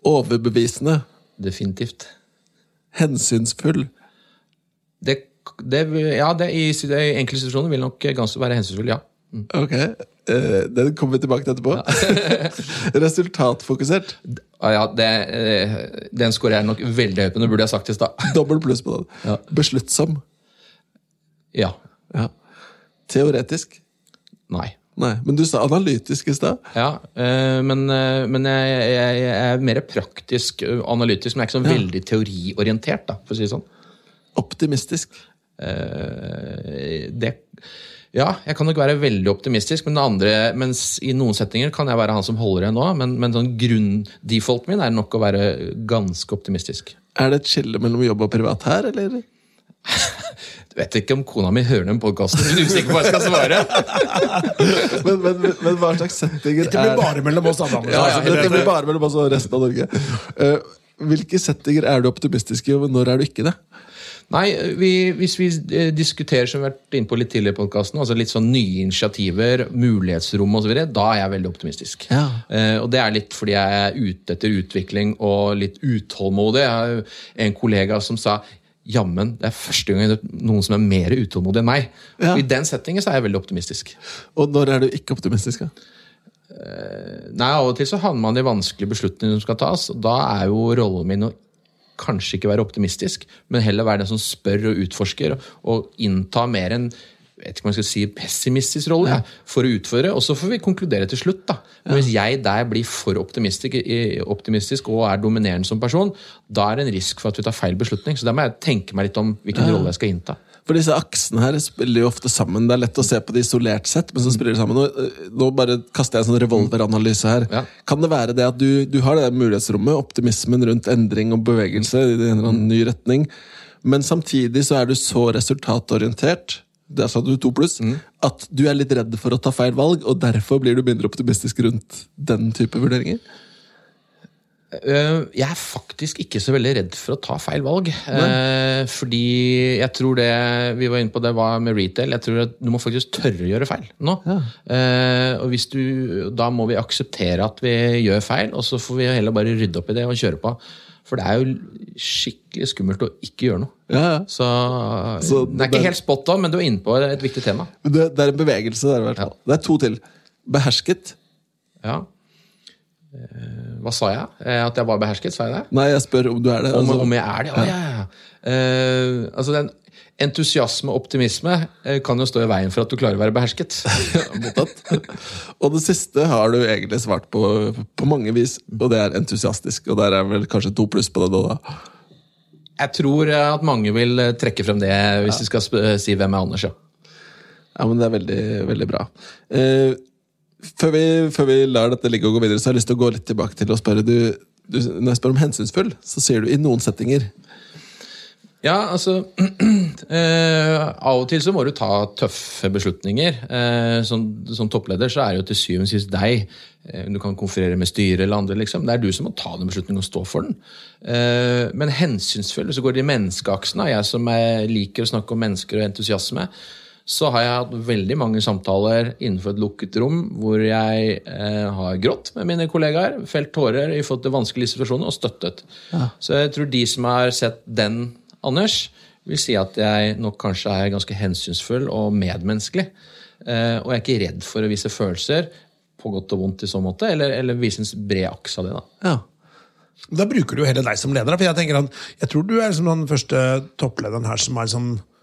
Overbevisende. Definitivt. Hensynsfull. Det, det, ja, det, i, I enkelte situasjoner vil nok ganske være hensynsfull, ja. Ok, eh, den kommer vi tilbake til etterpå. Resultatfokusert. Ah, ja det, eh, den scorer jeg nok veldig høyt på. Det burde jeg sagt i stad. Dobbel pluss på den. Ja. Besluttsom. Ja. Ja. Teoretisk. Nei. Nei, men du sa analytisk i stad. Ja, eh, men, eh, men jeg, jeg, jeg er mer praktisk analytisk, men jeg er ikke sånn veldig teoriorientert, da, for å si det sånn. Optimistisk. Eh, det Ja, jeg kan nok være veldig optimistisk, men andre, mens i noen settinger kan jeg være han som holder igjen nå, men, men sånn grunn-defaulten min er nok å være ganske optimistisk. Er det et skille mellom jobb og privat her, eller? Vet ikke om kona mi hører den podkasten, men er usikker på hva jeg skal svare. Men, men, men, men hva slags settinger Det blir bare mellom oss, Adam. ja, ja, Dette blir bare mellom oss og resten av Norge. Uh, hvilke settinger er du optimistisk i, og når er du ikke det? Nei, vi, hvis vi eh, diskuterer som vi har vært inne på litt tidligere i podkasten, altså litt sånn nye initiativer, mulighetsrom osv., da er jeg veldig optimistisk. Ja. Eh, og det er litt fordi jeg er ute etter utvikling og litt utålmodig. Jeg har en kollega som sa Jammen, det er første gang noen som er mer utålmodig enn meg. Ja. Og I den settingen så er jeg veldig optimistisk. Og når er du ikke optimistisk? Da? Nei, Av og til så havner man i vanskelige beslutninger som skal tas. og Da er jo rollen min å kanskje ikke være optimistisk, men heller være den som spør og utforsker, og innta mer en jeg vet ikke om jeg skal si pessimistisk rolle ja, for å utføre. Og så får vi konkludere til slutt. da. Men Hvis jeg der blir for optimistisk, optimistisk og er dominerende som person, da er det en risk for at vi tar feil beslutning. Så da må jeg tenke meg litt om hvilken rolle jeg skal innta. For disse aksene her spiller jo ofte sammen. Det er lett å se på det isolert sett, men så spiller de sammen. Nå, eh, nå bare kaster jeg en sånn revolveranalyse her. Ja. Kan det være det at du, du har det mulighetsrommet, optimismen rundt endring og bevegelse i en eller annen ny retning, Men samtidig så er du så resultatorientert der sa du to pluss, at du er litt redd for å ta feil valg, og derfor blir du mindre optimistisk rundt den type vurderinger? Eh, jeg er faktisk ikke så veldig redd for å ta feil valg. Nei. fordi jeg tror det vi var inne på det var med retail. Jeg tror at du må faktisk tørre å gjøre feil nå. Ja. og hvis du, Da må vi akseptere at vi gjør feil, og så får vi heller bare rydde opp i det og kjøre på. For det er jo skikkelig skummelt å ikke gjøre noe. Ja, ja. Så, Så det er det- ikke helt spot on, men du er inne på et viktig tema. Det, det er en bevegelse der, i hvert fall. Det er to til. Behersket. Ja. Eh, Hva sa jeg? Eh, At jeg var behersket? Sa jeg det? Nei, jeg spør om du er det. Om, altså. om jeg er det? Å, ja, ja, ja. Eh, altså den Entusiasme og optimisme eh, kan jo stå i veien for at du klarer å være behersket. Og det siste har du egentlig svart på på mange vis, og det er entusiastisk. Og der er vel kanskje to pluss på det da. Jeg tror eh, at mange vil eh, trekke frem det hvis de skal si hvem er Anders. Ja. Ja, men det er veldig, veldig bra. Eh, før, vi, før vi lar dette ligge og gå videre, så har jeg lyst til å gå litt tilbake til å spørre du, du, Når jeg spør om hensynsfull, så sier du i noen settinger. Ja, altså eh, Av og til så må du ta tøffe beslutninger. Eh, som, som toppleder så er det jo til syvende og sist deg. Eh, du kan konferere med styret eller andre. liksom. Det er du som må ta den beslutningen og stå for den. Eh, men hensynsfull, så går det i menneskeaksen. da. Jeg som er, liker å snakke om mennesker og entusiasme. Så har jeg hatt veldig mange samtaler innenfor et lukket rom hvor jeg eh, har grått med mine kollegaer, felt tårer i forhold til vanskelige situasjoner og støttet. Så jeg tror de som har sett den, Anders, vil si at jeg nok kanskje er ganske hensynsfull og medmenneskelig. Eh, og jeg er ikke redd for å vise følelser, på godt og vondt i så måte, eller, eller vise en bred aks av det. da. Ja. Da bruker du jo heller deg som leder. For jeg tenker at, jeg tror du er liksom den første topplederen her som har liksom, i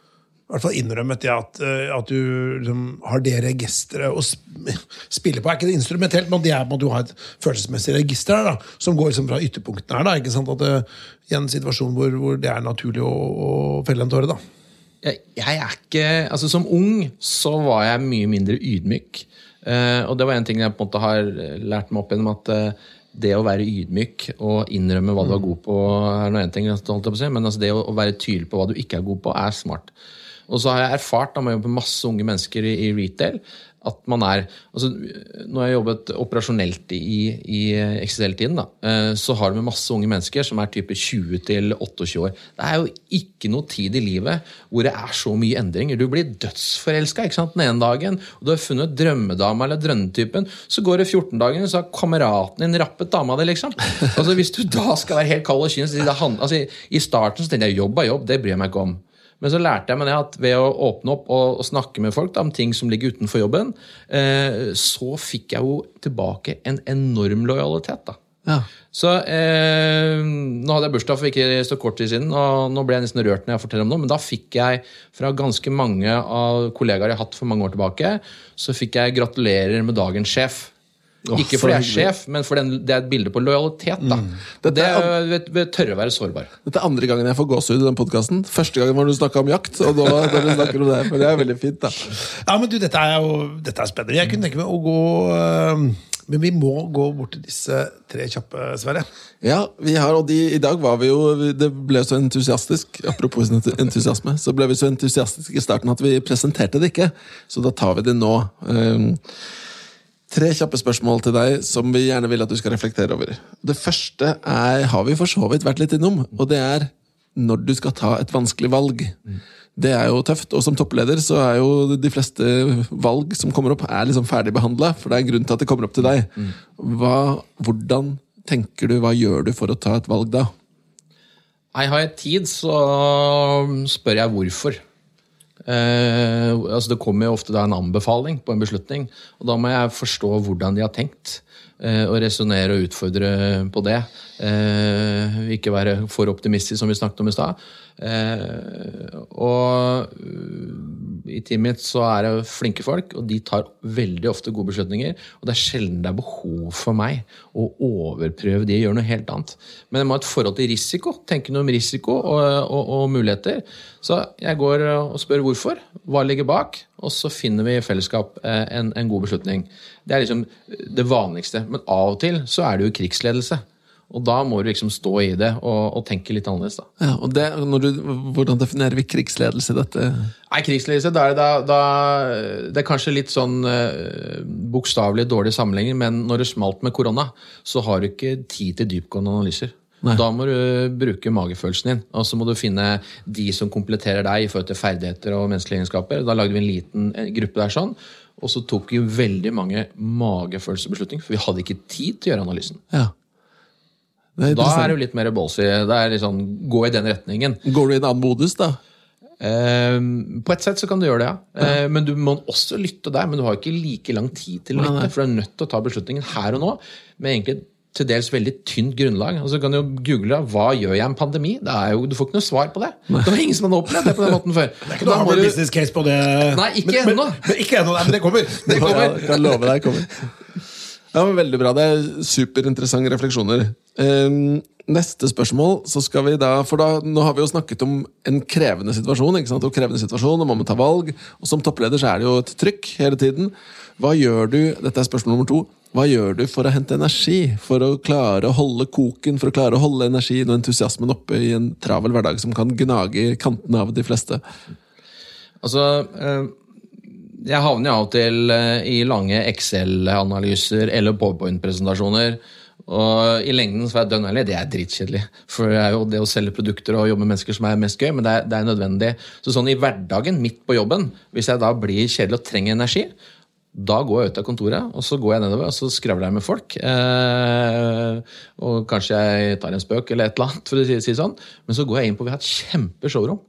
hvert fall innrømmet det at, eh, at du liksom, har det registeret å spille på. Er ikke det instrumentelt, men det er på at du har et følelsesmessig register her, da, som går liksom fra ytterpunktene her. da, ikke sant, at det, I en situasjon hvor, hvor det er naturlig å, å felle en tåre. da. jeg, jeg er ikke Altså Som ung så var jeg mye mindre ydmyk. Uh, og det var en ting jeg på en måte har lært meg opp gjennom at uh, det å være ydmyk og innrømme hva du er god på, er noe en ting, men altså det å, å være tydelig på hva du ikke er god på, er smart. Og så har jeg erfart da med å jobbe med masse unge mennesker i, i retail at man er altså Når jeg har jobbet operasjonelt i, i XXL-tiden, eh, så har du med masse unge mennesker som er type 20 til 28 år. Det er jo ikke noe tid i livet hvor det er så mye endringer. Du blir dødsforelska den ene dagen, og du har funnet drømmedama eller drømmetypen. Så går det 14 dager, så har kameraten din rappet dama di, liksom. Altså Hvis du da skal være helt kald og kynisk altså, I starten så tenkte jeg jobb er jobb, det bryr jeg meg ikke om. Men så lærte jeg meg det at ved å åpne opp og, snakke med folk da, om ting som ligger utenfor jobben, eh, så fikk jeg jo tilbake en enorm lojalitet. da. Ja. Så eh, Nå hadde jeg bursdag for ikke så kort tid siden, og nå ble jeg nesten rørt når jeg forteller om det, men da fikk jeg fra ganske mange av kollegaer jeg har hatt for mange år tilbake, så fikk jeg gratulerer med dagen sjef. Åh, ikke fordi jeg er sjef, men fordi det er et bilde på lojalitet. da. Dette Det er er ved, ved tørre å være sårbar. Dette er andre gangen jeg får gåsehud i den podkasten. Første gangen var du snakka om jakt, og da, da du snakker om det. Men det er veldig fint, da. Ja, men du, Dette er jo dette er spennende. Jeg kunne tenke meg å gå øh, Men vi må gå bort til disse tre kjappe, Sverre. Ja, vi har, og de, I dag var vi jo Det ble så entusiastisk. Apropos entusiasme, så ble vi så entusiastiske i starten at vi presenterte det ikke. Så da tar vi det nå. Um, tre kjappe spørsmål til deg som vi gjerne vil at du skal reflektere over. Det første er, har vi for så vidt vært litt innom, og det er når du skal ta et vanskelig valg. Det er jo tøft, og som toppleder så er jo de fleste valg som kommer opp, er liksom ferdig behandla, for det er en grunn til at det kommer opp til deg. Hva, hvordan tenker du, hva gjør du for å ta et valg da? Nei, har jeg tid, så spør jeg hvorfor. Eh, altså Det kommer jo ofte en anbefaling på en beslutning, og da må jeg forstå hvordan de har tenkt. Eh, og resonnere og utfordre på det. Eh, ikke være for optimistisk, som vi snakket om i stad. Eh, og i teamet mitt så er det flinke folk, og de tar veldig ofte gode beslutninger. Og det er sjelden det er behov for meg å overprøve de og gjøre noe helt annet. Men jeg må ha et forhold til risiko. Tenke noe om risiko og, og, og muligheter. Så jeg går og spør hvorfor. Hva ligger bak? Og så finner vi i fellesskap eh, en, en god beslutning. Det er liksom det vanligste. Men av og til så er det jo krigsledelse. Og da må du liksom stå i det og, og tenke litt annerledes. da. Ja, og det, når du, Hvordan definerer vi krigsledelse i dette? Nei, krigsledelse, da er det, da, da, det er kanskje litt sånn uh, bokstavelig dårlig sammenligning, men når det smalt med korona, så har du ikke tid til dypgående analyser. Nei. Da må du bruke magefølelsen din, og så må du finne de som kompletterer deg i forhold til ferdigheter og menneskelige egenskaper. Da lagde vi en liten eh, gruppe der sånn, og så tok vi veldig mange magefølelsesbeslutninger, for vi hadde ikke tid til å gjøre analysen. Ja. Er Da er det jo litt mer ballsy. Det er litt sånn, gå i den retningen. Går du i en annen modus, da? Eh, på et sett så kan du gjøre det, ja. Eh, men du må også lytte der. Men du har ikke like lang tid til å lytte, for du er nødt til å ta beslutningen her og nå. Med egentlig til dels veldig tynt grunnlag. Og så kan du jo google hva gjør jeg en pandemi. Det er jo, du får ikke noe svar på det. Det var ingen som hadde opplevd det på den måten før. Det er ikke noe du... business case på det. Nei, ikke men, ennå. Men, men ikke ennå, men det kommer. Det kommer. Ja, kan love deg kommer. Ja, men Veldig bra. Det er superinteressante refleksjoner. Um, neste spørsmål, så skal vi da For da, nå har vi jo snakket om en krevende situasjon. ikke sant? Og krevende situasjon, og man må ta valg. Og som toppleder så er det jo et trykk hele tiden. Hva gjør du dette er spørsmål nummer to, hva gjør du for å hente energi? For å klare å holde koken, for å klare å holde energien og entusiasmen oppe i en travel hverdag som kan gnage i kantene av de fleste? Altså, eh, jeg havner jo av og til eh, i lange Excel-analyser eller PowerPoint-presentasjoner. Og i lengden så er jeg dønn ærlig, det er dritkjedelig. For det er jo det å selge produkter og jobbe med mennesker som er mest gøy, men det er, det er nødvendig. Så sånn i hverdagen, midt på jobben, hvis jeg da blir kjedelig og trenger energi, da går jeg ut av kontoret og så går jeg nedover og så skravler jeg med folk. Eh, og kanskje jeg tar en spøk eller et eller annet, for å si si sånn. Men så går jeg inn på Vi har et kjempeshowrom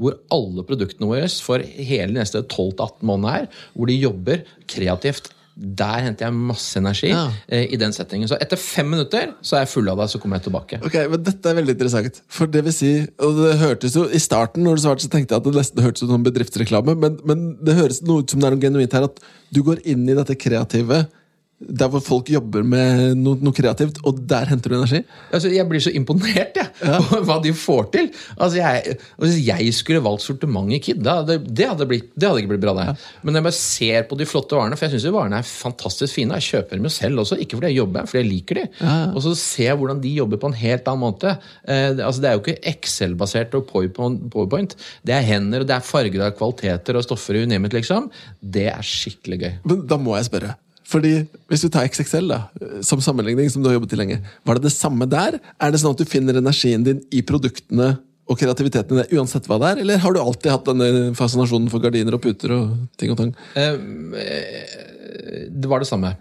hvor alle produktene våre for hele neste 12-18 måneder her, hvor de jobber kreativt. Der henter jeg masse energi Ja. eh, i den settingen. Så etter fem minutter så er jeg full av deg, så kommer jeg tilbake. Ok, men Dette er veldig interessant. For det vil si, og det hørtes jo I starten når du svarte, så tenkte jeg at det nesten hørtes ut som bedriftsreklame, men, men det høres noe ut som det er noe genuint her. At du går inn i dette kreative, der hvor folk jobber med noe, noe kreativt, og der henter du energi. Altså, jeg blir så imponert jeg, over hva de får til. Altså, jeg, Hvis jeg skulle valgt sortiment i Kid, det hadde, det hadde, blitt, det hadde ikke blitt bra. det. Men når jeg bare ser på de flotte varene, for jeg syns varene er fantastisk fine. Jeg kjøper dem jo selv også, ikke fordi jeg jobber, fordi jeg liker de. Og så ser jeg hvordan de jobber på en helt annen måte. Eh, det- altså, det er jo ikke Excel-basert og PowerPoint. Det er hender, og det er farger av kvaliteter og stoffer, you name liksom. Det er skikkelig gøy. Men da må jeg spørre. Fordi Hvis du tar XXL da, som sammenligning, som du har jobbet i lenge, var det det samme der? Er det sånn at du finner energien din i produktene og kreativiteten i uansett hva det er? Eller har du alltid hatt denne fascinasjonen for gardiner og puter og ting og tang? Det var det samme.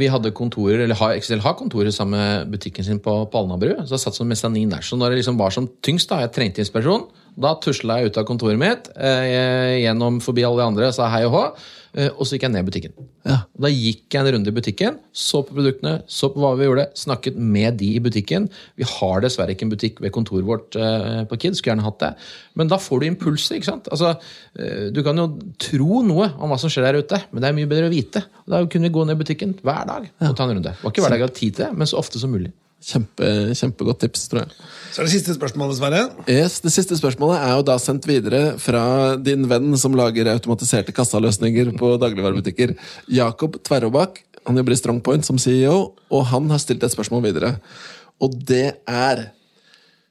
Vi hadde kontorer, eller XXL XL har kontorer sammen med butikken sin på, på Alnabru. Så jeg satt som mesanin der. Så når det liksom var som tyngst, da, jeg trengte inspirasjon, da tusla jeg ut av kontoret mitt, eh, gjennom forbi alle de andre, sa hei og hå, eh, og så gikk jeg ned i butikken. Ja. Da gikk jeg en runde i butikken, så på produktene, så på hva vi gjorde, snakket med de i butikken. Vi har dessverre ikke en butikk ved kontoret vårt eh, på Kid, skulle gjerne hatt det. Men da får du impulser. ikke sant? Altså, eh, Du kan jo tro noe om hva som skjer der ute, men det er mye bedre å vite. Da kunne vi gå ned i butikken hver dag og ta en runde. Det var ikke hver dag jeg hadde tid til det, men så ofte som mulig. Kjempe, kjempegodt tips, tror jeg. Så er det siste spørsmålet, Sverre. Yes, det siste spørsmålet er jo da sendt videre fra din venn som lager automatiserte kassaløsninger på dagligvarebutikker. Jakob Tverrobakk. Han jobber i Strongpoint som CEO, og han har stilt et spørsmål videre. Og det er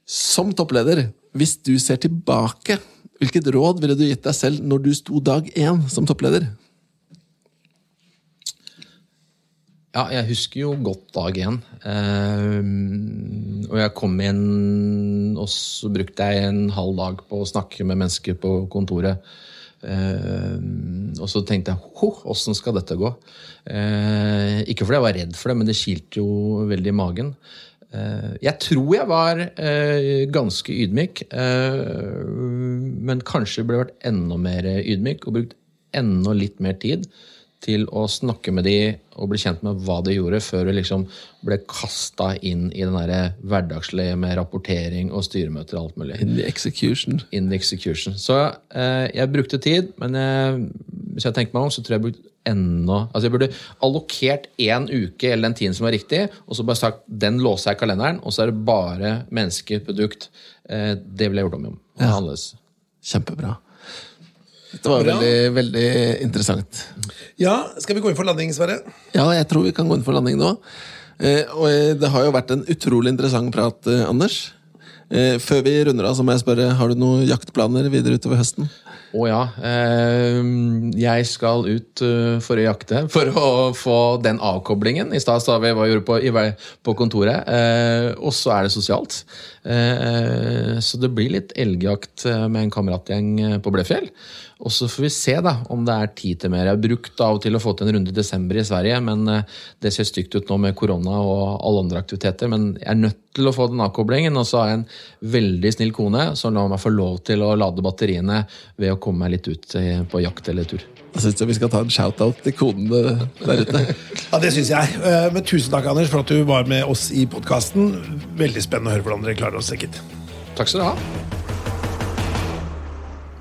Som toppleder, hvis du ser tilbake, hvilket råd ville du gitt deg selv når du sto dag én som toppleder? Ja, jeg husker jo godt dag én. Eh, og jeg kom inn, og så brukte jeg en halv dag på å snakke med mennesker på kontoret. Eh, og så tenkte jeg åssen skal dette gå? Eh, ikke fordi jeg var redd for det, men det kilte jo veldig i magen. Jeg tror jeg var ganske ydmyk, men kanskje burde vært enda mer ydmyk og brukt enda litt mer tid til å snakke med de og bli kjent med hva de gjorde, før du liksom ble kasta inn i den der hverdagslige med rapportering og styremøter og alt mulig. In the execution. In the execution. Så eh, jeg brukte tid, men jeg, hvis jeg tenker meg om, så tror jeg jeg brukte enda Altså jeg burde allokert én uke eller den tiden som var riktig, og så bare sagt den låser jeg i kalenderen, og så er det bare menneske, produkt. Eh, det ville jeg gjort om igjen. Ja. Kjempebra. Dette var veldig, veldig interessant. Ja, Skal vi gå inn for landing, Sverre? Ja, jeg tror vi kan gå inn for landing nå. Eh, og eh, det har jo vært en utrolig interessant prat, eh, Anders. Eh, før vi runder av, så må jeg spørre, har du noen jaktplaner videre utover høsten? Å ja. Eh, jeg skal ut for å jakte for å få den avkoblingen. I stad sa vi hva vi gjorde på, i vei- på kontoret. Eh, og så er det sosialt. Eh, så det blir litt elgjakt med en kameratgjeng på Blefjell. Og så får vi se da om det er tid til mer. Jeg har brukt av og til å få til en runde i desember i Sverige, men eh, det ser stygt ut nå med korona og alle andre aktiviteter. Men jeg er nødt til å få den avkoblingen, og så har jeg en veldig snill kone som lar meg få lov til å lade batteriene ved å komme meg litt ut på jakt eller tur. Jeg synes vi skal ta en shout-out til konen eh, der ute. Ja, det syns jeg. Eh, Men tusen takk, Anders, for at du var med oss i podkasten. Veldig spennende å høre hvordan dere klarer oss, sikkert. Takk skal du ha.